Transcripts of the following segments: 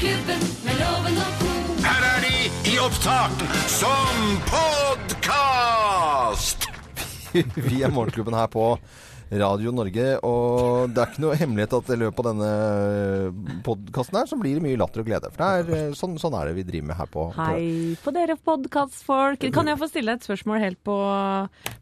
Morgenklubben med loven og co. Her er de i opptak som podkast! Vi er Morgenklubben her på Radio Norge, og det er ikke noe hemmelighet at i løpet av denne podkasten her, så blir det mye latter og glede. For det er, eh, sånn, sånn er det vi driver med her på, på Hei på dere podkastfolk. Kan jeg få stille et spørsmål helt på,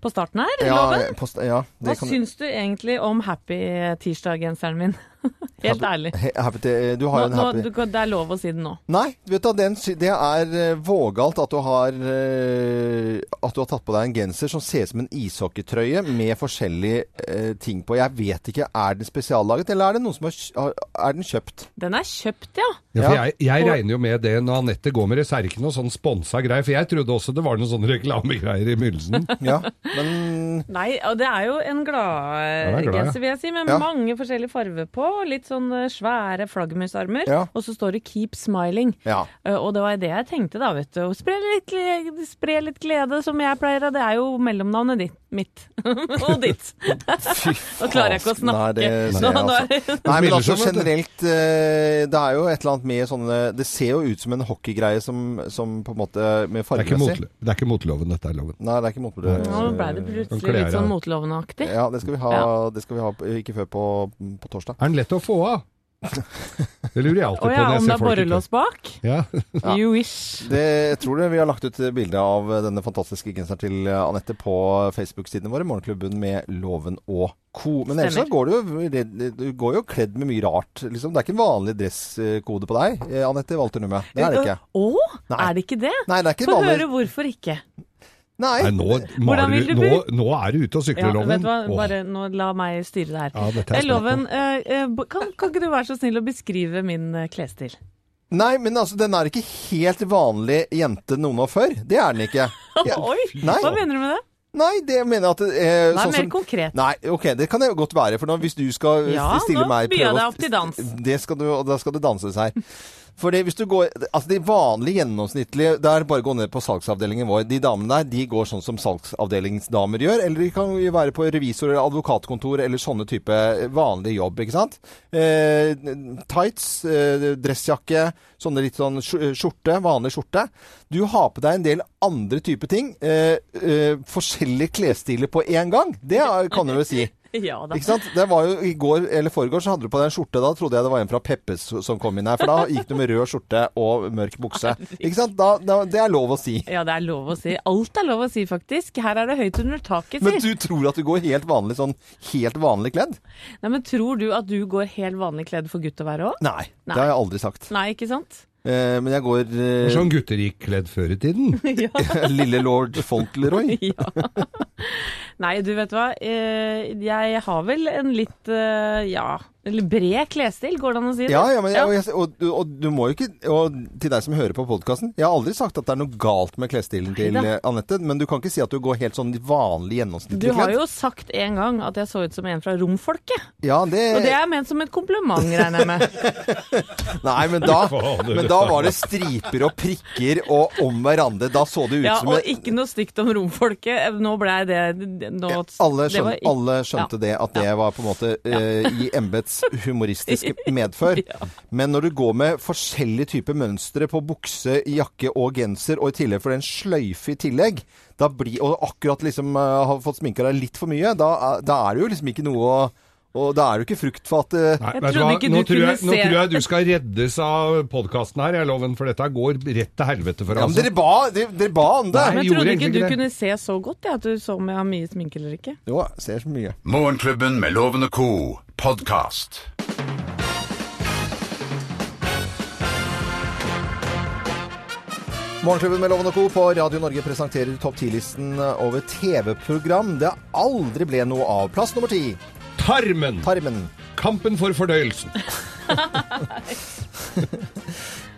på starten her? Ja, Loven? På, ja, det Hva kan syns du egentlig om happy tirsdag-genseren min? Helt ærlig. Happy, du har Nå, en nå, happy du, det er lov å si det nå. Nei, vet du, den, det er eh, vågalt at du har eh, At du har tatt på deg en genser som ser ut som en ishockeytrøye med forskjellige eh, ting på. Jeg vet ikke, Er den spesiallaget, eller er det noen som har, Er den kjøpt? Den er kjøpt, ja. Ja, for jeg, jeg regner jo med det når Anette går med det, så er det ikke noe sånn sponsa greier. For jeg trodde også det var noen sånne reklamegreier i begynnelsen. Ja, men Nei, og det er jo en den er glad, ja. vil jeg si, med Ja. mange forskjellige farger på. Litt sånn eh, svære flaggermusarmer. Ja. Og så står det 'Keep smiling'. Ja. Eh, Og det var det jeg tenkte, da, vet du. Spre litt, spre litt glede, som jeg pleier. Det er jo mellomnavnet ditt. Mitt. og ditt. Fy Nå klarer jeg ikke å snakke. nei, snakke. det ser jeg, altså. Nei, men altså generelt eh, Det er jo et eller annet med sånne Det ser jo ut som en hockeygreie som, som på en måte Med fargemessig. det er ikke motloven, dette er loven. Nei, det er ikke motloven. Nå ble det plutselig klær, litt sånn motlovenaktig. Ja, det skal vi ha, det skal vi ha ikke før på, på torsdag. Er den lett å få av? Det lurer jeg alltid på ja, når jeg om det er borrelås bak? Ja. Ja. You wish. Det, jeg tror det vi har lagt ut bilde av denne fantastiske genseren til Anette på Facebook-sidene våre, Morgenklubben med Loven og co. Men ellers så går du, jo du går jo kledd med mye rart. Liksom. Det er ikke en vanlig dresskode på deg, eh, Anette Walternumme. Det er det ikke. Å, Nei. er det ikke det? Nei, det er ikke Få vanlig. høre hvorfor ikke. Nei. Nei, nå, Maru, vil du, du nå, nå er du ute og Ja, sykler, loven. vet du hva, bare nå, la meg styre det her. Ja, er Eh, Loven, eh, eh, kan, kan ikke du være så snill å beskrive min eh, klesstil? Nei, men altså, den er ikke helt vanlig jente noen år før. Det er den ikke. Ja. Oi, Nei. hva mener du med det? Nei, det mener jeg at eh, Nei, sånn mer som- konkret. Nei, ok, det kan det jo godt være. For nå, hvis du skal Ja, stille nå meg byr jeg deg opp til dans. Det skal du, og da skal det danses her. For hvis du går, altså De vanlige, gjennomsnittlige Det er bare å gå ned på salgsavdelingen vår. De damene der de går sånn som salgsavdelingsdamer gjør. Eller de kan jo være på revisor- eller advokatkontor eller sånne type vanlig jobb. ikke sant? Eh, tights, eh, dressjakke, sånne litt sånn skjorte, vanlig skjorte. Du har på deg en del andre typer ting. Eh, eh, forskjellige klesstiler på én gang. Det kan du vel si. Ja da. Ikke sant? Det var jo I går eller foregår så hadde du på deg en skjorte. Da trodde jeg det var en fra Peppes som kom inn her. For da gikk du med rød skjorte og mørk bukse. Ikke sant? Da, da, det er lov å si. Ja, det er lov å si. Alt er lov å si, faktisk. Her er det høyt under taket, Men du tror at du går helt vanlig sånn helt vanlig kledd? Nei, men tror du at du går helt vanlig kledd for gutt å være òg? Nei. Nei. Det har jeg aldri sagt. Nei, ikke sant? Eh, men jeg går eh, Sånn gutter gikk kledd før i tiden. Lille lord Fauntleroy. ja. Nei, du vet hva. Eh, Jeg har vel en litt, eh, ja eller bred klesstil, går det an å si det? Ja, ja, men, Og, jeg, og, og du må jo ikke Og til deg som hører på podkasten Jeg har aldri sagt at det er noe galt med klesstilen til eh, Anette, men du kan ikke si at du går helt sånn vanlig Du har kledd. jo sagt en gang at jeg så ut som en fra romfolket. Ja, det, Og det er ment som et kompliment, regner jeg med. Nei, men da, men da var det striper og prikker og om hverandre. Da så det ut Ja, som og en- ikke noe stygt om romfolket. Nå ble det nå, alle, det var alle skjønte det, at det var på en måte uh, i embets humoristiske medfør. Men når du går med forskjellige typer mønstre på bukse, jakke og genser, og i tillegg får en sløyfe i tillegg, blir, og akkurat liksom eh, har fått sminka deg litt for mye, da, da er det jo liksom ikke noe å Og da er det jo ikke frukt for at eh, Nei, Jeg trodde ikke Nå, du tror jeg, kunne nå tror jeg du skal reddes av podkasten her, jeg, Loven, for dette går rett til helvete for oss. Ja, men altså. dere ba, dere, dere ba om det! Nei. Men Jeg jeg trodde ikke du det. kunne se så godt, jeg, at du så om jeg har mye sminke eller ikke. Jo, jeg ser så mye. Morgenklubben med Loven og co. podkast. Morgenklubben med Loven og Co. på Radio Norge presenterer topp 10-listen over TV-program det aldri ble noe av. Plass nummer ti. Tarmen! Tarmen. Kampen for fordøyelsen.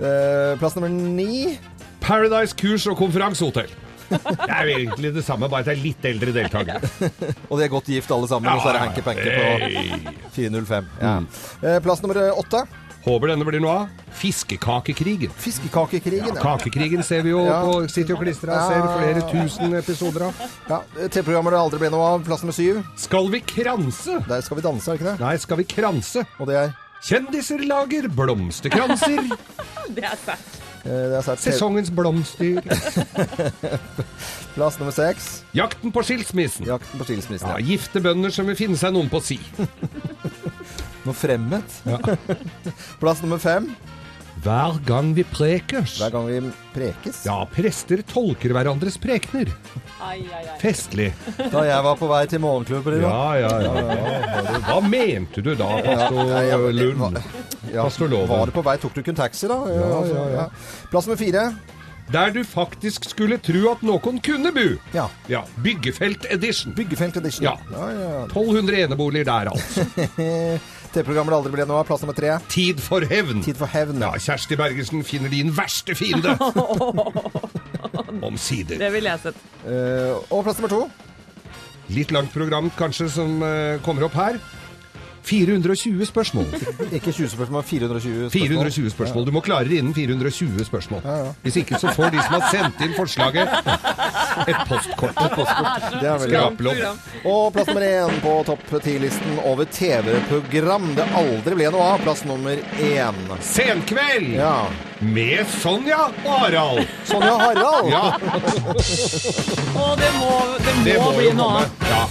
Eh, plass nummer ni. Paradise kurs og konferansehotell. Det er jo egentlig det samme, bare at det er litt eldre deltakere. Og de er godt gift alle sammen. og så er det Hanky Panky på 405. Ja. Eh, plass nummer åtte. Håper denne blir noe av. Fiskekakekrigen. Fiskekakekrigen. Ja, Kakekrigen ser vi jo Ja. på Sitter og klistrer her, ser flere tusen episoder av. Ja, TV-programmer det aldri ble noe av. Plass nummer syv. Skal vi kranse? Der skal vi danse, er det ikke det? Nei, skal vi kranse? Og det er Kjendiser lager blomsterkranser. Det er sterkt. Eh, Det er sterkt. Sesongens blomster. Plass nummer seks. Jakten på skilsmissen. Jakten på skilsmissen. Ja, Ja. gifte bønder som vil finne seg noen på si. Noe fremmed. Ja. Plass nummer fem. Hver gang vi prekes. Hver gang vi prekes. Ja, prester tolker hverandres prekener. Ai, ai, ai. Festlig. Da jeg var på vei til morgenklubben i dag. Ja, ja, ja. ja. Hva mente du da, pastor ja, Lund? Ja, Pastor Loven. Var det på vei? Tok du ikke en taxi, da? Ja, ja, ja. Plass nummer fire. Der du faktisk skulle tro at noen kunne bo. Ja. Ja, Byggefelt edition. Byggefelt edition. Ja. ja, ja. 1200 eneboliger der, altså. TV-programmet det aldri ble noe av. Plass nummer tre. Tid for hevn. Tid for hevn. Ja, Kjersti Bergersen finner din verste fiende. Omsider. Det ville jeg sett. Uh, og plass nummer to. Litt langt program kanskje som uh, kommer opp her. 420 spørsmål. Ikke 20 spørsmål, 420 spørsmål. 420 spørsmål. Du må klare det innen 420 spørsmål. Hvis ikke så får de som har sendt inn forslaget, et postkort. Det er veldig Og plass nummer én på topp ti-listen over TV-program det aldri ble noe av. Plass nummer én. Senkveld Ja. med Sonja og Harald. Sonja Harald. Ja, Å, det må, det må, det må bli noe av. Ja.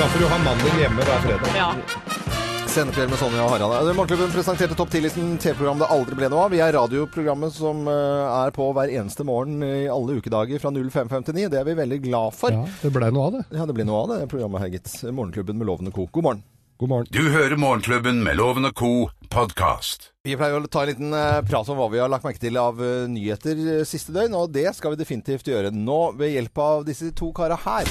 Da får du ha mannen din hjemme hver fredag. Ja. Sendekveld med Sonja og Harald. Eh, Morgenklubben presenterte topp 10-listen TV-program det aldri ble noe av. Vi er radioprogrammet som eh, er på hver eneste morgen i alle ukedager fra 0559. Det er vi veldig glad for. Ja, det blei noe av det. Ja, det ble noe av det programmet her, gitt. Morgenklubben med Lovende Co. God morgen. God morgen. Du hører Morgenklubben med Lovende Co. podkast. Vi pleier å ta en liten eh, prat om hva vi har lagt merke til av eh, nyheter siste døgn, og det skal vi definitivt gjøre nå ved hjelp av disse to kara her.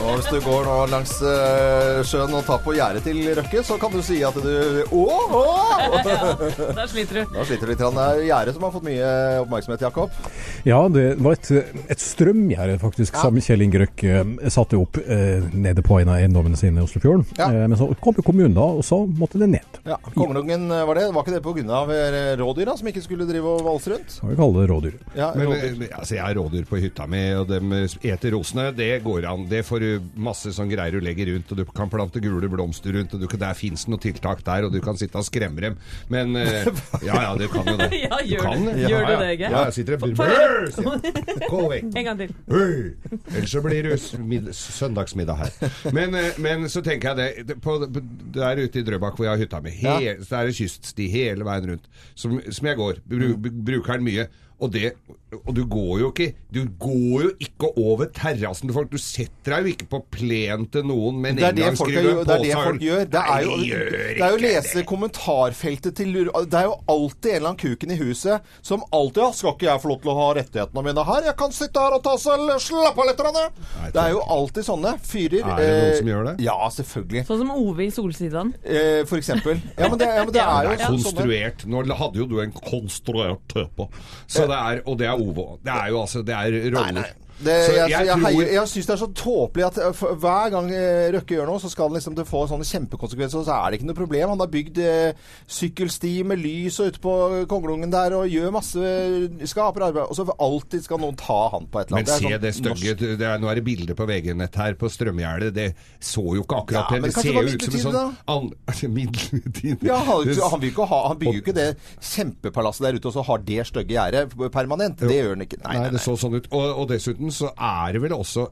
Og hvis du går nå langs eh, sjøen og tar på gjerdet til Røkke, så kan du si at du Å, å! Da sliter du. Da sliter du litt. Det er gjerdet som har fått mye oppmerksomhet, Jakob. Ja, det var et, et strømgjerde faktisk som Kjell Inge Røkke eh, satte opp eh, nede på en av eiendommene sine i Oslofjorden. Ja. Eh, men så kom jo kommunen da, og så måtte det ned. Ja, Kongelungen eh, var det. Var ikke det pga. rådyra som ikke skulle drive og valse rundt? Kan vi kalle det rådyr. Ja, Men rådyr. eh, altså, jeg har rådyr på hytta mi, og de eter rosene. Det går an. Det får du masse sånn greier du legger rundt, og du kan plante gule blomster rundt, og du, der fins det noe tiltak der, og du kan sitte og skremme dem. Men eh, Ja ja, du kan jo det. Ja, gjør kan det. Gjør du det, Geir? Ja, jeg sitter og. Gå vekk. En gang til. Ellers så blir det søndagsmiddag her. Men, eh, men så tenker jeg det, på, Der ute i Drøbak hvor jeg har hytta mi, he, så er det kyststi hele veien rundt, som, som jeg går. Bru, bruker den mye. Og, det, og du går jo ikke Du går jo ikke over terrassen til folk. Du setter deg jo ikke på plen til noen med en Det er det er det folk gjør. Det er jo, Nei, det er jo å lese det. kommentarfeltet til Det er jo alltid en eller annen kuken i huset som alltid ja, 'Skal ikke jeg få lov til å ha rettighetene mine her? Jeg kan sitte her og ta seg slappe av litt.' det. Det er jo alltid sånne fyrer. Er det noen eh, som gjør det? Ja, selvfølgelig. Sånn som Ove i Solsidan. Eh, for eksempel. Ja, men det, ja, men det er jo er konstruert. Nå hadde jo du en konstruert tøpe. Så det er, og det er Òg. Det er jo altså Det er roller. Det, jeg jeg jeg, tror- heier- jeg syns det er så tåpelig at eh, hver gang eh, Røkke gjør noe, så skal han liksom det få sånne kjempekonsekvenser, og så er det ikke noe problem. Han har bygd eh, sykkelsti med lys og ute på Kongelungen der og gjør masse Skaper arbeid. Og så alltid skal noen ta han på et eller Men annet. se sånn det stygge norsk- det Nå er det bilder på VG-nett her på strømgjerdet. Det så jo ikke akkurat Ja, men Det ser jo ut som en sånn an- altså, Midlertidig Ja, han, Det- han, ha, han bygger jo ikke det kjempepalasset der ute og så har det stygge gjerdet permanent. Det gjør han ikke. Nei, Nei, nei, det så sånn ut. Og, og dessuten så er det vel også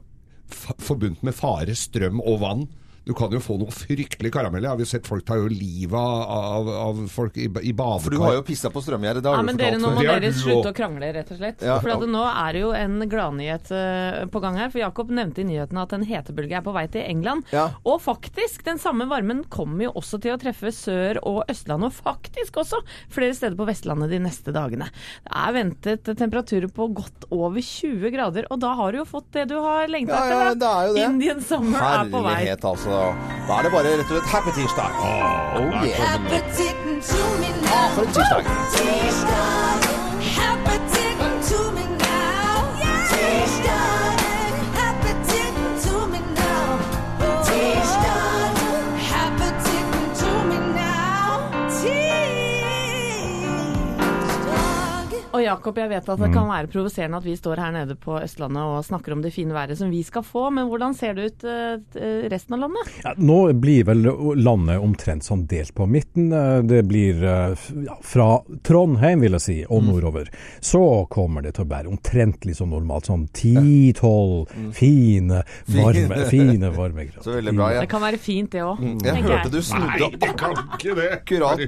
forbundet med fare, strøm og vann. Du kan jo få noe fryktelig karamell. Jeg har jo sett folk ta jo livet av, av folk i, i badekar. For du har jo pissa på strømgjerdet. Det Ja, har men du dere, fortalt nå før. må dere slutte å krangle, rett og slett. Ja. For at nå er det jo en gladnyhet eh, på gang her. For Jakob nevnte i nyhetene at en hetebølge er på vei til England. Ja. Og faktisk, den samme varmen kommer jo også til å treffe Sør- og Østlandet, og faktisk også flere steder på Vestlandet de neste dagene. Det er ventet temperaturer på godt over 20 grader, og da har du jo fått det du har lengta Ja, ja, etter. det er jo det. Indian summer er på vei. Herlighet, altså. Da er det bare rett og slett happy tirsdag. Oh, yeah. Appetitten to Happy For en tirsdag. Tirsdag. Jakob, jeg vet at det kan være provoserende at vi står her nede på Østlandet og snakker om det fine været som vi skal få, men hvordan ser det ut eh, resten av landet? Ja, nå blir vel landet omtrent sånn delt på midten. Eh, Det blir eh, ja, fra Trondheim, vil jeg si, og nordover. Så kommer det til å være omtrentlig som normalt. Sånn 10-12 fine, varme, fine varmegrader. Så veldig bra. Det kan være fint, det òg. jeg hørte du Nei, snudde det kan ikke det! akkurat,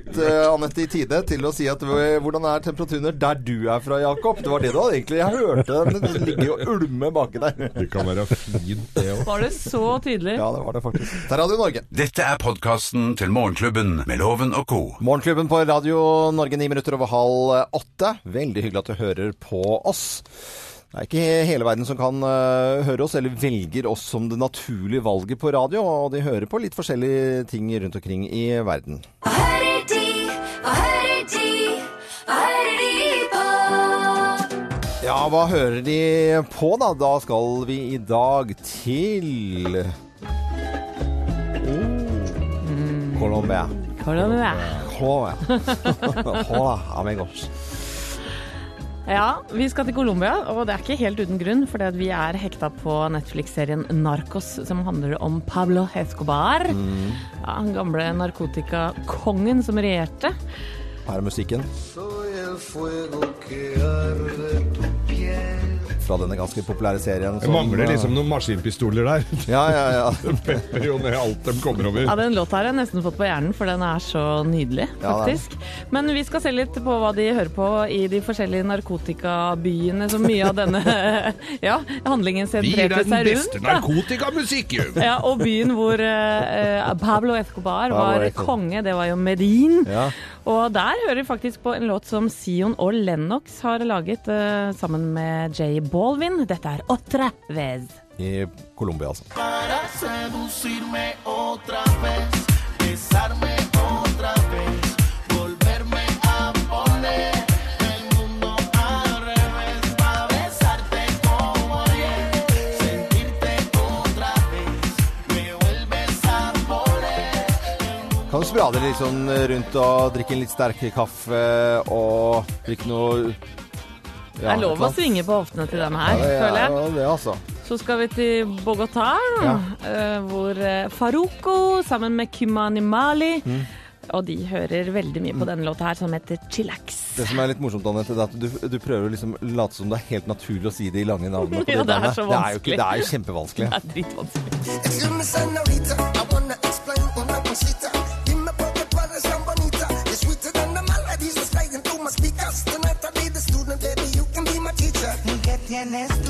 Anette, i tide til å si at hvordan er temperaturen der du er fra, Jakob? Det var det du hadde egentlig Jeg hørte det, men det ligger jo og ulmer baki der. Det kan være fint, det òg. Var det så tydelig? Ja, det var det faktisk. Det er Radio Norge. Dette er podkasten til Morgenklubben med Loven og co. Morgenklubben på Radio Norge ni minutter over halv åtte. Veldig hyggelig at du hører på oss. Det er ikke hele verden som kan uh, høre oss, eller velger oss som det naturlige valget på radio. Og de hører på litt forskjellige ting rundt omkring i verden. Hva Ja, hva hører de på, da? Da skal vi i dag til oh. Colombia. Colombia. Hola, amigos. Ja, vi skal til Colombia, og det er ikke helt uten grunn, fordi vi er hekta på Netflix-serien Narcos, som handler om Pablo Escobar. Ja, den gamle narkotikakongen som regjerte. Her er musikken. Fra denne ganske populære serien. Det som- mangler liksom noen maskinpistoler der. Ja, ja, ja. Pepper jo ned alt de kommer over. Ja, Den låta har jeg nesten fått på hjernen, for den er så nydelig, Ja, er faktisk. Men vi skal se litt på hva de hører på i de forskjellige narkotikabyene, som mye av denne ja, handlingen Vi gir Vi deg den beste narkotikamusikk, jo! narkotikamusikken! Ja, og byen hvor uh, Pablo Escobar Pablo var konge, det var jo Medin. Ja. Og der hører vi faktisk på en låt som Sion og Lennox har laget uh, sammen med Jay Baldwin. Dette er Otra Vez. I Colombia, altså. Poner. Kan du sprade litt sånn rundt og drikke en litt sterk kaffe og drikke noe Det er lov å svinge på hoftene til den her, ja, det føler jeg. Ja, det, altså. Så skal vi til Bogotá, Ja. eh, hvor eh, Faruko sammen med Kimani Mali Mm. Og de hører veldig mye på denne låta her, som heter Chillax. Det som er litt morsomt, Anette, er at du, du prøver å liksom late som det er helt naturlig å si de lange navnene. på Ja, det er så vanskelig. Det er jo, ikke, det er jo kjempevanskelig. Det er dritvanskelig. this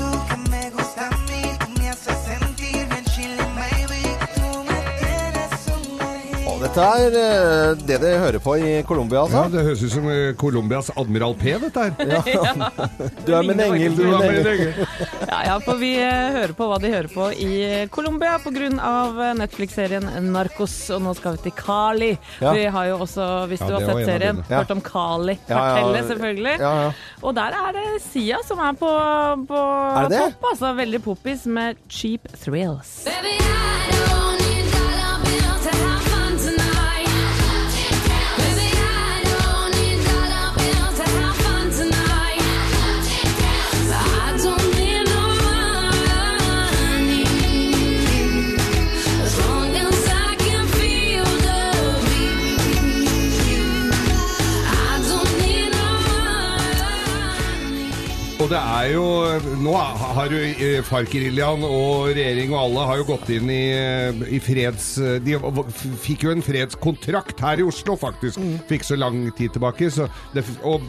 dette er eh, det dere hører på i Colombia, Ja, altså. Det høres ut som eh, Colombias Admiral P, dette her. Du er min engel, du er min engel. Ja, ja, for vi eh, hører på hva de hører på i Colombia pga. Netflix-serien Narcos, og nå skal vi til Cali. Ja. Vi har jo også, hvis Ja, du har sett serien. Ja. hørt om Cali. Ja, ja. Kartellet, selvfølgelig. Ja, ja. Og der er det Sia som er på, på Er topp, altså. Veldig poppis med Cheap Thrills. Baby, I don't Og det er jo Nå har jo eh, FARC-geriljaen og regjering og alle har jo gått inn i, eh, i freds... De fikk jo en fredskontrakt her i Oslo, faktisk. Fikk så lang tid tilbake. Så det, og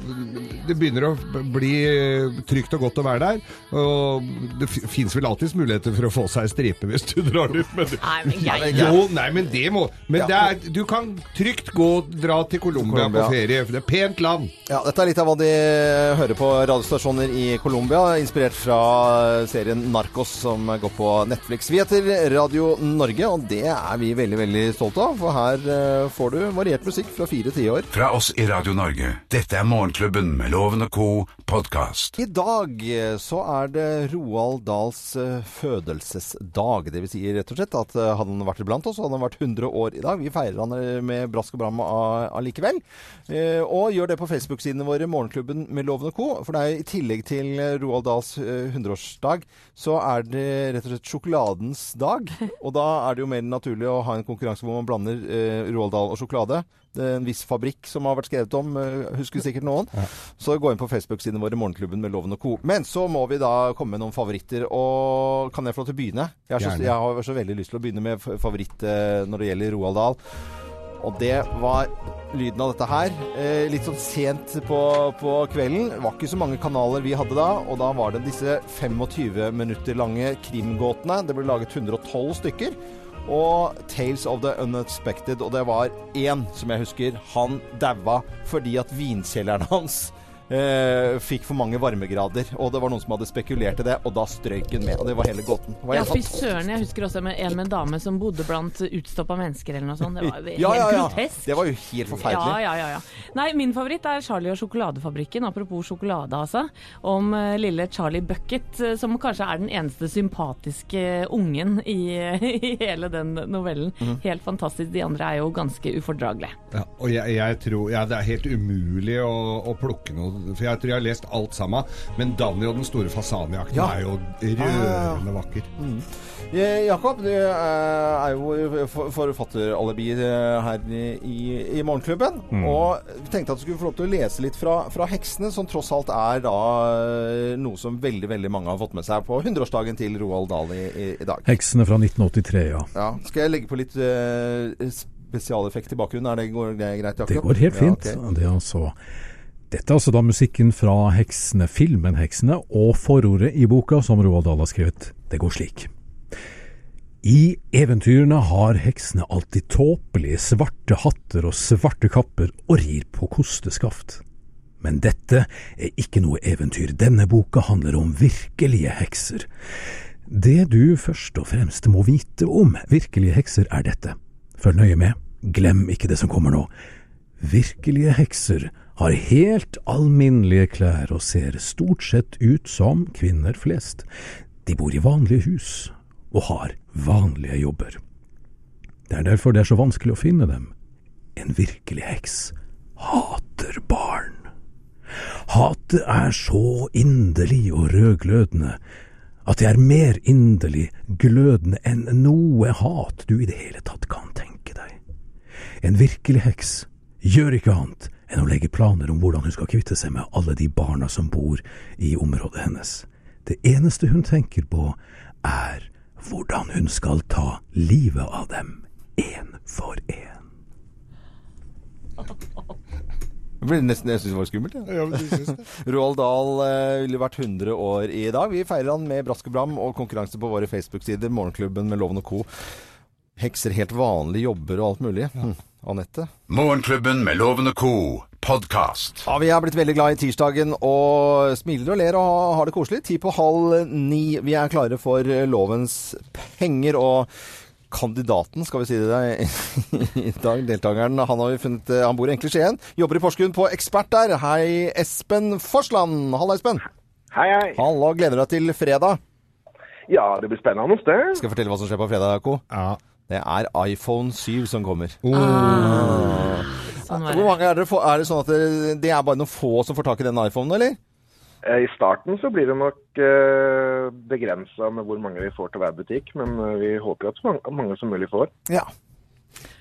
det begynner å bli eh, trygt og godt å være der. Og det fins vel alltids muligheter for å få seg stripe hvis du drar dit. Men, Nei, men jeg, jo, nei, men det må Men det er, du kan trygt gå og dra til Colombia Colombia. på ferie. for Det er pent land. Ja, dette er litt av hva de hører på radiostasjoner i i Colombia, inspirert fra serien Narcos som går på Netflix. Vi heter Radio Norge, og det er vi veldig veldig stolte av. For her eh, får du variert musikk fra fire tiår. Fra oss i Radio Norge. Dette er Morgenklubben med Loven og co. podkast. I dag eh, så er det Roald Dahls eh, fødelsesdag. Det vil si rett og slett at eh, hadde han vært iblant oss, hadde han vært 100 år i dag. Vi feirer han eh, med brask og bram allikevel. Eh, Og gjør det på Facebook-sidene våre, Morgenklubben med Loven og co. For det er i tillegg til eh, Roald Dahls eh, 100-årsdag, så er det rett og slett sjokoladens dag. Og da er det jo mer naturlig å ha en konkurranse hvor man blander eh, Roald Dahl og sjokolade. Det er en viss fabrikk som har vært skrevet om, eh, husker sikkert noen. Så gå inn på Facebook-sidene våre, Morgenklubben med Loven og Co. Men så må vi da komme med noen favoritter. Og kan jeg få lov til å begynne? Jeg, så, jeg har så veldig lyst til å begynne med favoritt eh, når det gjelder Roald Dahl. Og det var lyden av dette her. Eh, litt sånn sent på, på kvelden. Det var ikke så mange kanaler vi hadde da. Og da var det disse 25 minutter lange krimgåtene. Det ble laget 112 stykker. Og Tales of the Unexpected. Og det var én som jeg husker. Han daua fordi at vinkjelleren hans eh, fikk for mange varmegrader. Og det var noen som hadde spekulert i det, og da strøyk hun med. Og det var hele gåten. Var Ja, fy søren. Jeg husker også med en med en dame som bodde blant utstoppa mennesker eller noe sånt. Det var jo helt Ja, ja, ja. grotesk. Det var jo helt forferdelig. Ja, ja, ja, ja. Nei, min favoritt er Charlie og sjokoladefabrikken. Apropos sjokolade, altså. Om uh, lille Charlie Bucket, eh, som kanskje er den eneste sympatiske ungen i, i hele den novellen. Mm. Helt fantastisk. De andre er jo ganske ufordragelige. Ja, og jeg, jeg tror ja, Det er helt umulig å, å plukke noe For jeg tror jeg har lest alt sammen. Men Danny og den store fasanjakten Ja. er jo rørende vakker. Mm. Jakob, du eh, er jo for- forfatteralibi eh, her i, i, Morgenklubben. Morgenklubben. Og tenkte at du skulle få lov til å lese litt fra, fra 'Heksene', som tross alt er da eh, noe som veldig veldig mange har fått med seg på 100-årsdagen til Roald Dahl i, i, i dag. Heksene fra 1983, ja. Ja. Skal jeg legge på litt uh, spesialeffekt i bakgrunnen? Er det, går det greit, Jakob? Det går helt fint. Ja, okay. det er altså, dette er altså da musikken fra Heksene, filmen Heksene, og forordet i boka som Roald Dahl har skrevet. Det går slik. I eventyrene har heksene alltid tåpelige svarte hatter og svarte kapper og rir på kosteskaft. Men dette er ikke noe eventyr. Denne boka handler om virkelige hekser. Det du først og fremst må vite om virkelige hekser er dette. Følg nøye med. Glem ikke det som kommer nå. Virkelige hekser har helt alminnelige klær og ser stort sett ut som kvinner flest. De bor i vanlige hus og har vanlige jobber. Det er derfor det er så vanskelig å finne dem. En virkelig heks hater barn. Hatet er så inderlig og rødglødende at det er mer inderlig glødende enn noe hat du i det hele tatt kan tenke deg. En virkelig heks gjør ikke annet enn å legge planer om hvordan hun skal kvitte seg med alle de barna som bor i området hennes. Det eneste hun tenker på, er hvordan hun skal ta livet av dem, én for én. Det ble nesten, jeg syns det var skummelt. Ja. Ja? Roald Dahl eh, ville vært 100 år i dag. Vi feirer han med brask og bram og konkurranse på våre Facebook-sider. Morgenklubben med Loven og co. Hekser helt vanlige jobber og alt mulig. Hm. Anette? Morgenklubben med Lovende co. podkast. Ja, Vi er blitt veldig glad i tirsdagen og smiler og ler og har det koselig. Ti på halv ni. Vi er klare for lovens penger. og Kandidaten, skal vi si det i dag, deltakeren, han har vi funnet eh, Han bor egentlig i Skien. Jobber i Porsgrunn på Ekspert der. Hei, Espen Forsland. Halla, Espen. Hei, hei. Halla, gleder deg til fredag. Ja, det blir spennende det. Skal jeg fortelle hva som skjer på fredag, Ko? Ja. Det er iPhone 7 som kommer. Sånn var Hvor mange er det? Er det sånn at det, det er bare noen få som får tak i den iPhonen, eller? Eh, I starten så blir det nok uh, begrensa med hvor mange vi får til hver butikk, men eh, vi håper at så mange, mange som mulig får. Ja.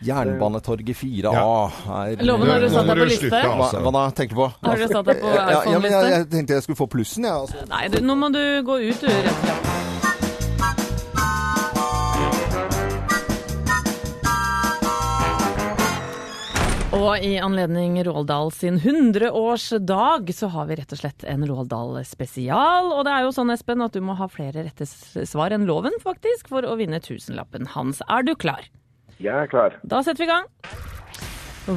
Jernbanetorget 4A er Loven, har du satt deg på liste? hva, altså. hva da? Tenker på? Har du satt deg på Ja, ja, jeg, iPhone-liste? jeg tenkte jeg skulle få plussen, jeg. Altså. Nei, du, nå må du gå ut, du, rett og slett. Og i anledning Roald Dahl sin 100-årsdag, så har vi rett og slett en Roald Dahl-spesial. Og det er jo sånn, Espen, at du må ha flere rette svar enn loven, faktisk, for å vinne tusenlappen hans. Er du klar? Jeg er klar. Da setter vi i gang.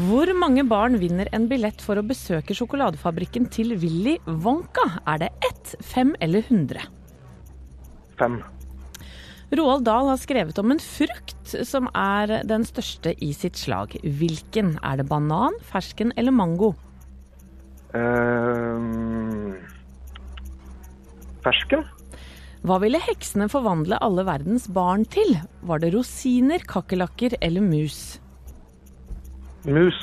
Hvor mange barn vinner en billett for å besøke sjokoladefabrikken til Willy Wonka? Er det ett, fem eller hundre? Fem. Roald Dahl har skrevet om en frukt som er den største i sitt slag. Hvilken? Er det banan, fersken eller mango? Uh, fersken. Hva ville heksene forvandle alle verdens barn til? Var det rosiner, kakerlakker eller mus? Mus.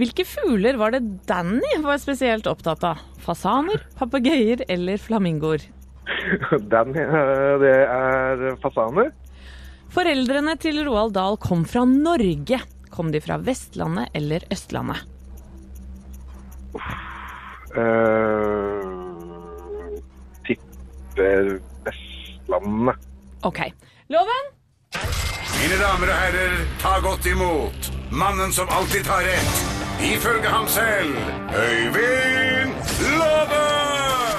Hvilke fugler var det Danny var spesielt opptatt av? Fasaner, papegøyer eller flamingoer? Den, eh, det er fasaner. Foreldrene til Roald Dahl kom fra Norge. Kom de fra Vestlandet eller Østlandet? Uh, tipper Vestlandet. OK. Loven? Mine damer og herrer, ta godt imot mannen som alltid tar rett, ifølge ham selv, Øyvind Låve!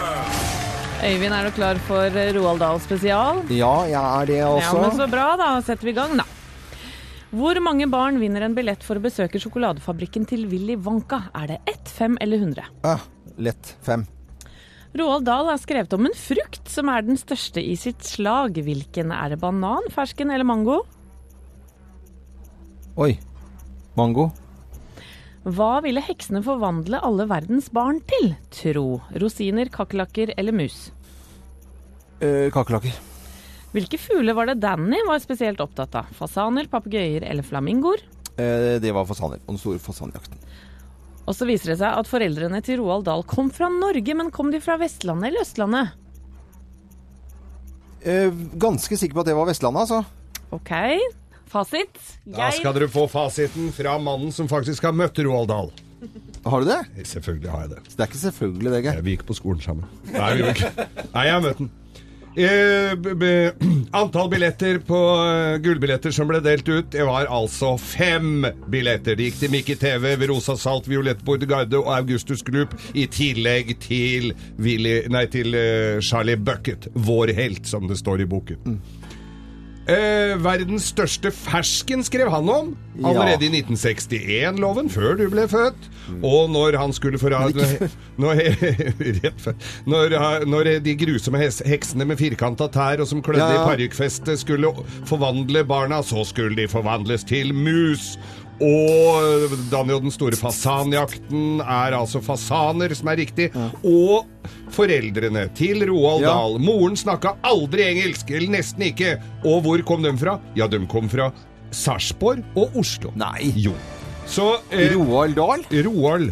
Øyvind, er du klar for Roald Dahl spesial? Ja, jeg er det også. Ja, men så bra, da setter vi i gang, da. Hvor mange barn vinner en billett for å besøke sjokoladefabrikken til Willy Wonka? Er det ett, fem eller hundre? Ah, lett. Fem. Roald Dahl har skrevet om en frukt som er den største i sitt slag. Hvilken er det? Banan, fersken eller mango? Oi. Mango. Hva ville heksene forvandle alle verdens barn til? Tro. Rosiner, kakerlakker eller mus? Eh, Kakerlakker. Hvilke fugler var det Danny var spesielt opptatt av? Fasaner, papegøyer eller flamingoer? Eh, det var fasaner. Og den store fasanjakten. Og så viser det seg at foreldrene til Roald Dahl kom fra Norge, men kom de fra Vestlandet eller Østlandet? Eh, ganske sikker på at det var Vestlandet, altså. OK. Fasit. Da skal dere få fasiten fra mannen som faktisk har møtt Roald Dahl. Har du det? Selvfølgelig har jeg det. Så det er ikke selvfølgelig det, Geir. Vi gikk på skolen sammen. Nei, vi gjorde ikke. Nei, jeg har møtt den. Eh, antall billetter på uh, gullbilletter som ble delt ut, det var altså fem billetter. Det gikk til Mikke TV, Verosa Salt, Violette Bordegarde og Augustus Glup, i tillegg til, Willy, nei, til uh, Charlie Bucket, vår helt, som det står i boken. Eh, verdens største fersken skrev han om allerede i 1961-loven, før du ble født. Og når han skulle få når. Når, når de grusomme heksene med firkanta tær og som klødde Ja, ja. i parykkfestet skulle forvandle barna, så skulle de forvandles til mus. Og Daniel den store fasanjakten er altså fasaner som er riktig. Og foreldrene til Roald Ja. Dahl. Moren snakka aldri engelsk, eller nesten ikke. Og hvor kom de fra? Ja, de kom fra Sarpsborg og Oslo. Nei. Jo. Så eh, Roald Dahl? Roald.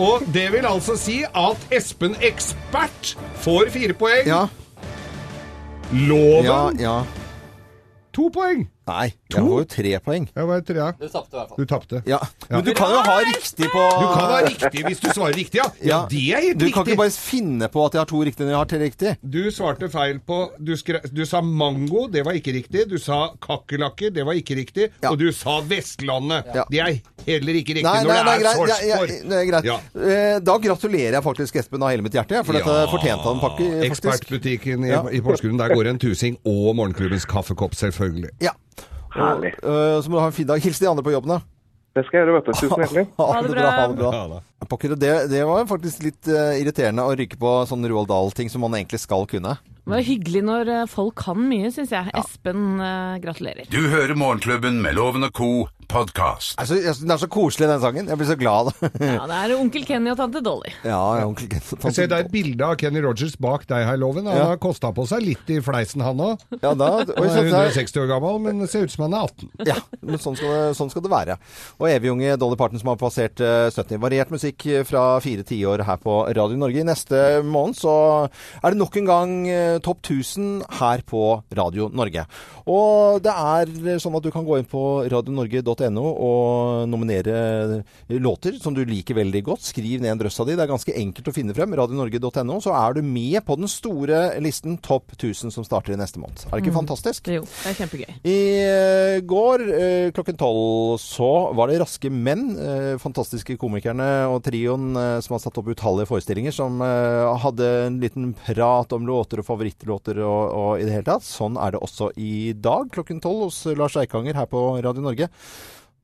Og det vil altså si at Espen Ekspert får fire poeng. Ja. Loven Ja, ja. To poeng. Nei, jeg får jo tre poeng. Jeg var tre, ja. Du tapte i hvert fall. Du tapte. Ja. Men du kan jo ha riktig på Du kan ha riktig hvis du svarer riktig, ja. Ja, det er helt Du kan riktig. ikke bare finne på at jeg har to riktige når jeg har tre riktig. Du svarte feil på du, skre, du sa mango, det var ikke riktig. Du sa kakerlakker, det var ikke riktig. Ja. Og du sa Vestlandet. Ja. Det er heller ikke riktig Nei, når nei, nei, det er Sarpsborg. Ja, ja, det er greit. Ja. Eh, Da gratulerer jeg faktisk Espen av hele mitt hjerte, for dette fortjente han pakke, faktisk. Ekspertbutikken i, Ja. i Porsgrunn, der går en tusing. Og morgenklubbens kaffekopp, selvfølgelig. Ja. Herlig. Eh, Så må du ha en fin dag. Hils de andre på jobben, da. Det skal jeg gjøre, vet du. Tusen hjertelig. Ha det det bra. bra. Ha det bra. Ja. Pokker, det, det var faktisk litt uh, irriterende å ryke på sånne Roald Dahl-ting som man egentlig skal kunne. Det var hyggelig når eh, folk kan mye, syns jeg. Espen, uh, gratulerer. Du hører Morgenklubben med Loven og Co. podkast. Altså, den er så koselig, den sangen. Jeg blir så glad. Ja, det er onkel Kenny og tante Dolly. ja, onkel Kenny og tante Dolly. Se, det er et bilde av Kenny Rogers bak deg her, Loven. Han Ja. har kosta på seg litt i fleisen, han òg. Ja, da, Han er 160 år gammel, men ser ut som han er 18. ja, men sånn skal, det, sånn skal det være. Og evig-unge Dolly Parton som har passert eh, 70. Variert musikk fra fire tiår her på Radio Norge. I neste måned så er det nok en gang eh, Topp 1000 her på Radio Norge. Og det er sånn at du kan gå inn på radionorge.no og nominere låter som du liker veldig godt. Skriv ned en drøss av de. Det er ganske enkelt å finne frem. Radionorge.no. Så er du med på den store listen Topp 1000 som starter i neste måned. Er det ikke fantastisk? Jo, det er kjempegøy. I eh, går eh, klokken tolv så var det Raske menn, eh, fantastiske komikerne og trioen eh, som har satt opp utallige forestillinger, som eh, hadde en liten prat om låter og favorittlåter og, og i det hele tatt. Sånn er det også i dag klokken tolv hos Lars Eikanger her på Radio Norge.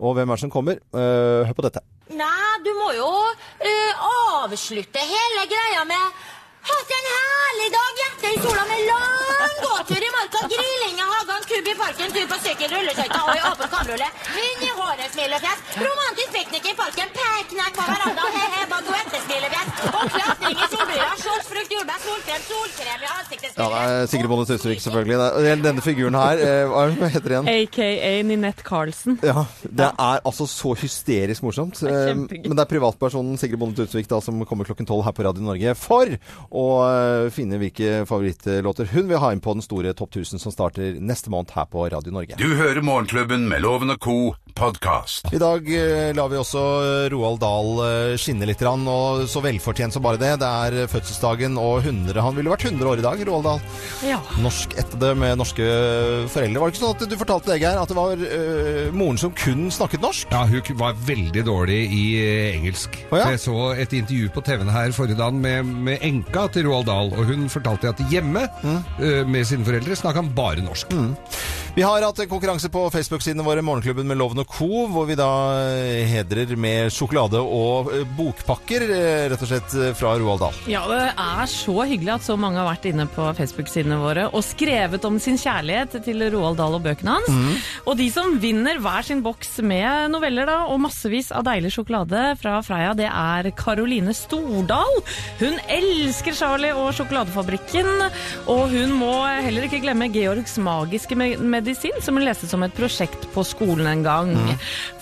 Og hvem er det som kommer? Eh, hør på dette. Nei, du må jo uh, avslutte hele greia med Hatt en herlig dag, hjerte i sola med lang gåtur i marka, grilling i hagen, kubb i parken, tur på sykkel, rulleskøyter og i åpen kamrulle. Vind i håret, smilefjes. Romantisk piknik i parken, peknekk på verandaen, he-he, baguette, smilefjes. Og klatring i solbriller, shorts, frukt, jordbær, solkrem, solkrem i ansiktet, Ja, det er Sigrid Bonde Tusvik, selvfølgelig. Denne figuren her, eh, hva er det- heter det igjen? AKA Ninette Carlsen. Ja, Det er altså så hysterisk morsomt. er Eh. Men det er privatpersonen Sigrid Bonde Tusvik da, som kommer klokken tolv her på Radio Norge for å eh, finne hvilke favorittlåter hun vil ha inn på den store Topp 1000 som starter neste måned her på Radio Norge. Du hører Morgenklubben med Loven og Co. podkast. I dag eh, lar vi også eh, Roald Dahl eh, skinne litt, grann, og så velfortjent som bare det. Det er fødselsdagen og 100 Han ville vært 100 år i dag, Roald Dahl. Ja. Norsk etter det med norske foreldre. Var det ikke sånn at du fortalte deg, her at det var eh, moren som kun snakket norsk? Ja, hun var veldig dårlig i engelsk. Å, ja? Jeg så et intervju på TV-en her forrige dag med, med enka til Roald Dahl, og hun fortalte at hjemme Mm. eh, med sine foreldre snakka han bare norsk. Vi har hatt konkurranse på Facebook-sidene våre, Morgenklubben med Loven og Co., hvor vi da eh, hedrer med sjokolade og eh, bokpakker, eh, rett og slett fra Roald Dahl. Ja, det er så hyggelig at så mange har vært inne på Facebook-sidene våre og skrevet om sin kjærlighet til Roald Dahl og bøkene hans. Mm. Og de som vinner hver sin boks med noveller da, og massevis av deilig sjokolade fra Freia, det er Karoline Stordal. Hun elsker Charlie og sjokoladefabrikken, og hun må heller ikke glemme Georgs magiske me- medisin, som hun leste som et prosjekt på skolen en gang.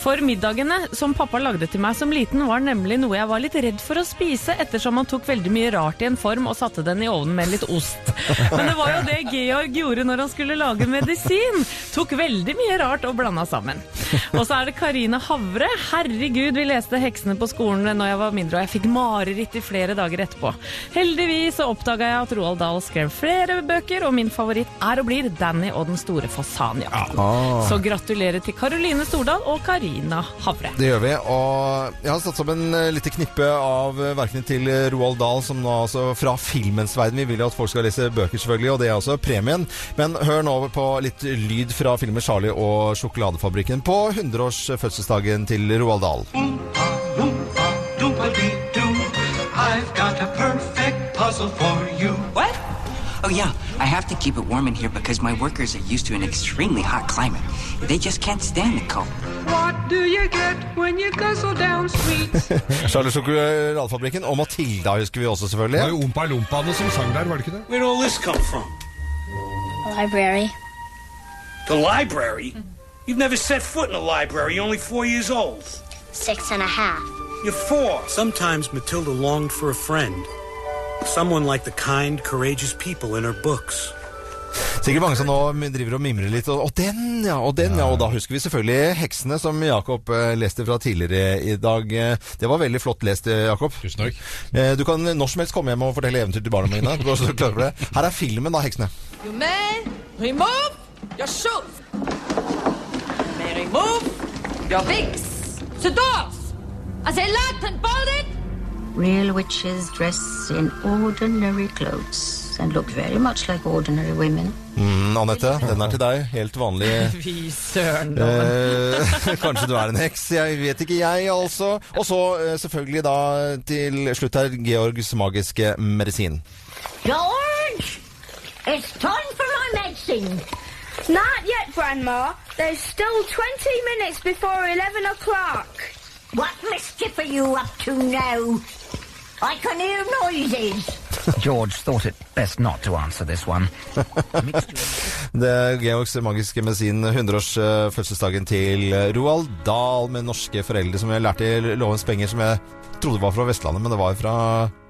For middagene som pappa lagde til meg som liten, var nemlig noe jeg var litt redd for å spise, ettersom han tok veldig mye rart i en form og satte den i ovnen med litt ost. Men det var jo det Georg gjorde når han skulle lage medisin. Tok veldig mye rart og blanda sammen. Og så er det Karine Havre. Herregud, vi leste Heksene på skolen når jeg var mindre, og jeg fikk mareritt i flere dager etterpå. Heldigvis så oppdaga jeg at Roald Dahl skrev flere bøker, og min favoritt er og blir Danny og den store fasanjakten. Så gratulerer til Karoline Stordal og Karina Havre. Det gjør vi, og jeg har satt sammen en lite knippe av eh, verkene til eh, Roald Dahl, som nå altså fra filmens verden. Vi vil jo at folk skal lese bøker, selvfølgelig, og det er også premien. Men hør nå på litt lyd fra filmen 'Charlie og sjokoladefabrikken' på 100-årsfødselsdagen til Roald Dahl. Oompa. I've got a perfect puzzle for you. What? Oh, yeah. I have to keep it warm in here because my workers are used to an extremely hot climate. They just can't stand the cold. What do you get when you guzzle down sweets? Charlie sjokoladefabrikken eh, og Matilda husker vi også, Det var selvfølgelig. jo Ompa Lompaene som sang der, var det ikke det? Where'd all this come from? Library. The library? You've never set foot in a library. You're only four years old. Six and a half. You're four. Sometimes Matilda longed for a friend. Someone like the kind, courageous people in her books. Sikkert mange som nå driver og mimrer litt. Og, og den, ja! Og den, ja! Og da husker vi selvfølgelig Heksene, som Jakob eh, leste fra tidligere i dag. Eh, Det var veldig flott lest, eh, Jakob. Tusen takk. Eh, Du kan når som helst komme hjem og fortelle eventyr til barna mine. Du så klar for det. Her er filmen, da, Heksene. You may remove your shoes. You may remove your wigs. The doors. Are they locked and bolted? Real witches dress in ordinary clothes and look very much like ordinary women. Mm, Anette, den er til deg. Helt vanlig. Fy søren. Eh, kanskje du er en heks, jeg vet ikke jeg, altså. Og så eh, selvfølgelig da til slutt her Georgs magiske medisin. George! It's time for my medicine. Not yet, Grandma. There's still 20 minutes before 11 o'clock. What mischief are you up to now? I can hear noises. George thought it best not to answer this one. Det er Georgs magiske medisin, 100-årsfødselsdagen til Roald Dahl med norske foreldre, som jeg lærte i Lovens penger, som jeg trodde var fra Vestlandet, men det var fra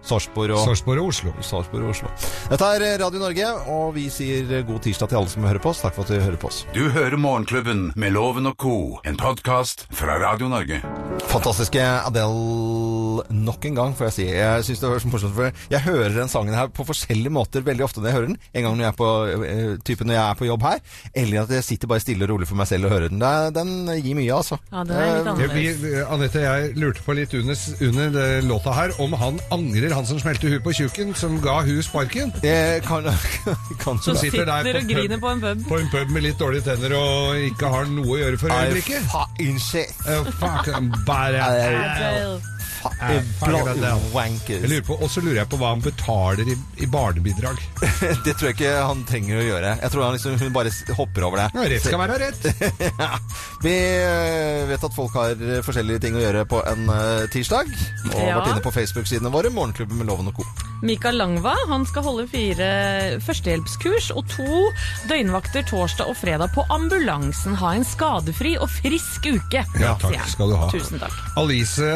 Sarpsborg og Sarpsborg og Oslo. Sarpsborg og Oslo. Dette er Radio Norge, og vi sier god tirsdag til alle som hører på oss. Takk for at du hører på oss. Du hører Morgenklubben med Loven og Co., en podkast fra Radio Norge. Fantastiske Adele nok en gang, får jeg si. Jeg synes det var så morsomt, for jeg hører den sangen her på forskjellige måter veldig ofte når jeg hører den. En gang når jeg er på, eh, type når jeg er på jobb her, eller at jeg sitter bare stille og rolig for meg selv og hører den. Er- Den gir mye, altså. Ja, det er litt annerledes. Anette, jeg lurte på litt under, under låta her om han angrer han som smelte huet på tjukken, som ga hun sparken? Jeg kan, kan Som sitter der på og griner på en pub. På en pub med litt dårlige tenner og ikke har noe å gjøre for øyeblikket. fucking shit. Uh, fuck, bare Eh, fuck Bloody Adele. wankers. Jeg lurer på, Og så lurer jeg på hva han betaler i, i barnebidrag. Det tror jeg ikke han trenger å gjøre. Jeg tror han liksom, hun bare hopper over det. Ja, rett skal være rett. ja. Vi eh, vet at folk har eh, forskjellige ting å gjøre på en tirsdag. Og Ja. vært inne på Facebook-sidene våre. Morgenklubben med Loven og Co. Mikael Langva han skal holde fire førstehjelpskurs og to døgnvakter torsdag og fredag på ambulansen. Ha en skadefri og frisk uke, Ja, takk skal du ha. Tusen takk. Alice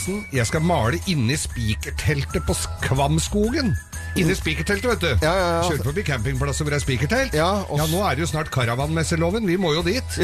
Andreassen, jeg skal male inne i spikerteltet på Kvamskogen. Inne i spikerteltet, vet du. Ja, ja, ja. Kjører forbi campingplasser hvor det er spikertelt. Ja, ja, nå er det jo snart karavanmesseloven. Vi må jo dit.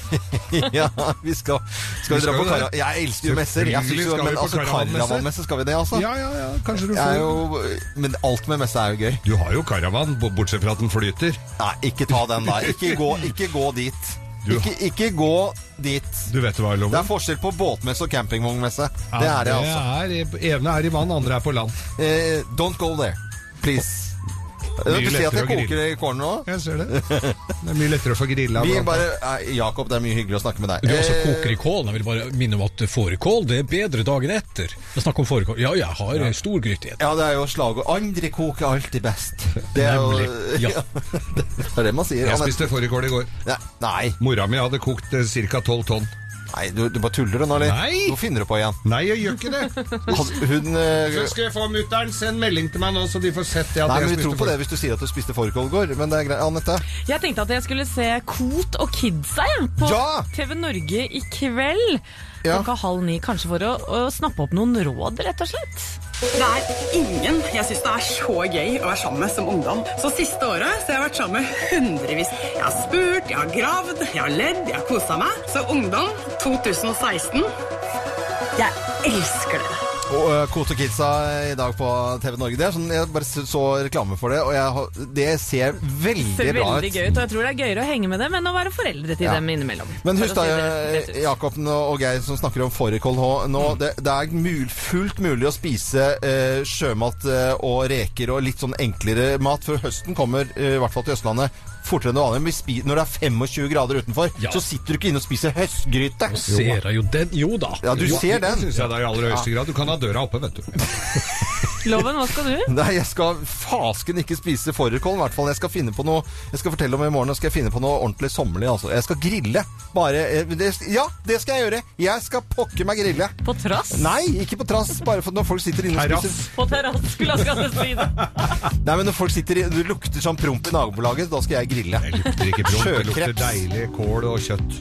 ja, vi skal, skal vi Vi dra skal på karavan... Jeg elsker jo messer. Jeg synes jo, men altså, karavanmesse. skal vi det, altså? Ja, ja, ja. Kanskje du får jo, men alt med messe er jo gøy. Du har jo karavan, bortsett fra at den flyter. Nei, ikke ta den der. Ikke gå, ikke gå dit. Ikke, ikke gå dit. Du vet hva, Det er forskjell på båtmesse og campingvognmesse. det er det, altså. er, evne er i vann, andre er på land. Eh, don't go there, please. Du ser at jeg koker i kålen nå? Jeg ser det. Det er mye lettere å få grilla. Eh, Jakob, det er mye hyggelig å snakke med deg. Du også Eh, koker i kålen. Jeg vil bare minne om at fårikål det er bedre dagen etter. Jeg snakker om fårikål. Ja, jeg har ja. stor gryte. Ja, det er jo slagord. Andre koker alltid best. Det er jo Nemlig, ja. Det er det man sier. Jeg spiste fårikål i går. Ja, Nei, Mora mi hadde kokt ca. 12 tonn. Nei du, du bare tuller du nå, eller? Nei. Nå finner du på igjen. Nei, jeg gjør ikke det. Hun eh, Så skal jeg få mutter'n Send melding til meg nå, så de får sett det. At Nei, jeg men Vi tror på det hvis du sier at du spiste fårikål i går. Men det er greit. Anette? Jeg tenkte at jeg skulle se Kot og Kidsa ja, på Ja! TV Norge i kveld. Ja. Klokka halv ni, kanskje for å, å snappe opp noen råd, rett og slett. Det er ingen jeg syns det er så gøy å være sammen med som ungdom. Så siste året så har jeg vært sammen med hundrevis. Jeg har spurt, jeg har gravd, jeg har ledd, jeg har kosa meg. Så ungdom 2016 Jeg elsker dere. Og uh, Kote og Kidsa i dag på TV Norge. Det er sånn, Jeg bare så reklame for det, og jeg, det ser veldig Ser bra ut. gøy ut, og jeg tror det er gøyere å henge med dem enn å være foreldre til Ja. dem innimellom. Men husk da, si. Jakob og Geir som snakker om fårikål nå. nå det, det er mul, fullt mulig å spise uh, sjømat uh, og reker og litt sånn enklere mat, for høsten kommer, i hvert fall til Østlandet, fortere enn vanlig. Men Når det er 25 grader utenfor, Ja. så sitter du ikke inne og spiser høstgryte. Ser jeg jo den? Jo da. Ja, du ser den. Det syns jeg det er i aller høyeste grad. Du kan ha døra oppe, vet du. Loven, hva skal du? Nei, jeg skal fasken ikke spise fårikål, i hvert fall. Jeg skal finne på noe Jeg skal fortelle om i morgen, skal jeg finne på noe ordentlig sommerlig, altså. Jeg skal grille. Bare eh, det, Ja, det skal jeg gjøre! Jeg skal pokker meg grille. På trass? Nei, ikke på trass. Bare for når folk sitter inne og spiser På terrass, skulle jeg si det. Nei, men når folk sitter i Det lukter sånn promp i nabolaget, da skal jeg grille. Det lukter ikke promp, det lukter deilig kål og kjøtt.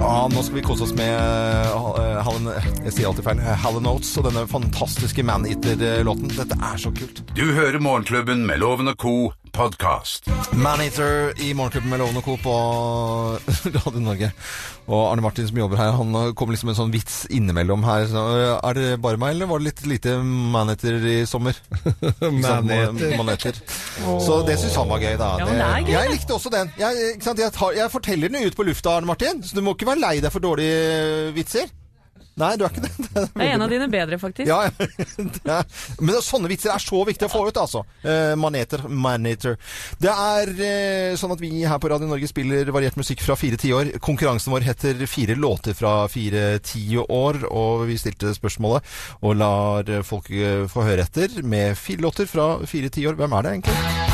Ja, nå skal vi kose oss med uh, Hallen, Jeg sier alltid feil. Hallen Oates og denne fantastiske Maneater-låten. Dette er så kult. Du hører Morgenklubben med Loven og Co. podkast. Maneater i Morgenklubben med Loven og Co. på Radio Norge. Og Arne Martin som jobber her, han kom liksom med en sånn vits innimellom her. Så, uh, er det bare meg, eller var det litt lite maneter i sommer? maneter. Maneater. Så det syns han var gøy, da. Ja, det er gøy, jeg likte også den. Jeg, ikke sant? Jeg, tar, jeg forteller den ut på lufta, Arne Martin, så du må ikke være lei deg for dårlige vitser. Nei, du er ikke det. Det er, Det er en av dine bedre, faktisk. ja, ja. men sånne vitser er så viktig å få ut, altså. Eh, maneter, maneter. Det er eh, sånn at vi her på Radio Norge spiller variert musikk fra fire tiår. Konkurransen vår heter Fire låter fra fire tiår, og vi stilte spørsmålet og lar folk eh, få høre etter med fire låter fra fire tiår. Hvem er det egentlig?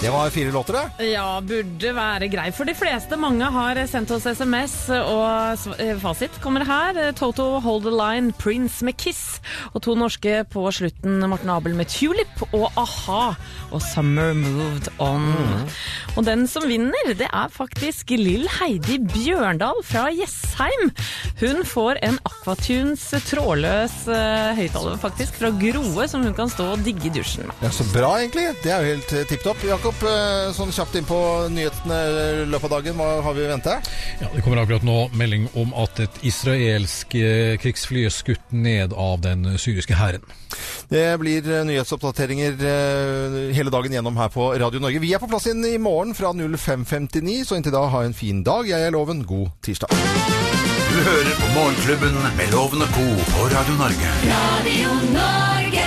Det var fire låter, det. Ja, burde være grei for de fleste. Mange har sendt oss SMS, og eh, fasit kommer her. Toto Hold the Line, Prince med Kiss, og to norske på slutten, Morten Abel med Tulip og a-ha og Summer Moved On. Og den som vinner, det er faktisk Lill Heidi Bjørndal fra Jessheim. Hun får en Aquatunes trådløs uh, høyttaler faktisk fra Groe, som hun kan stå og digge i dusjen med. Ja, Så bra, egentlig. Det er jo helt eh, tipp topp. Jakob, eh, sånn kjapt inn på nyhetene i løpet av dagen. Hva har vi i vente? Ja, Det kommer akkurat nå melding om at et israelsk eh, krigsfly er skutt ned av den syriske hæren. Det blir eh, nyhetsoppdateringer hele dagen gjennom her på Radio Norge. Vi er på plass inn i morgen fra 05.59, så inntil da ha en fin dag. Jeg er Loven. God tirsdag. Du hører på Morgenklubben med Loven og Co. på Radio Norge. Radio Norge.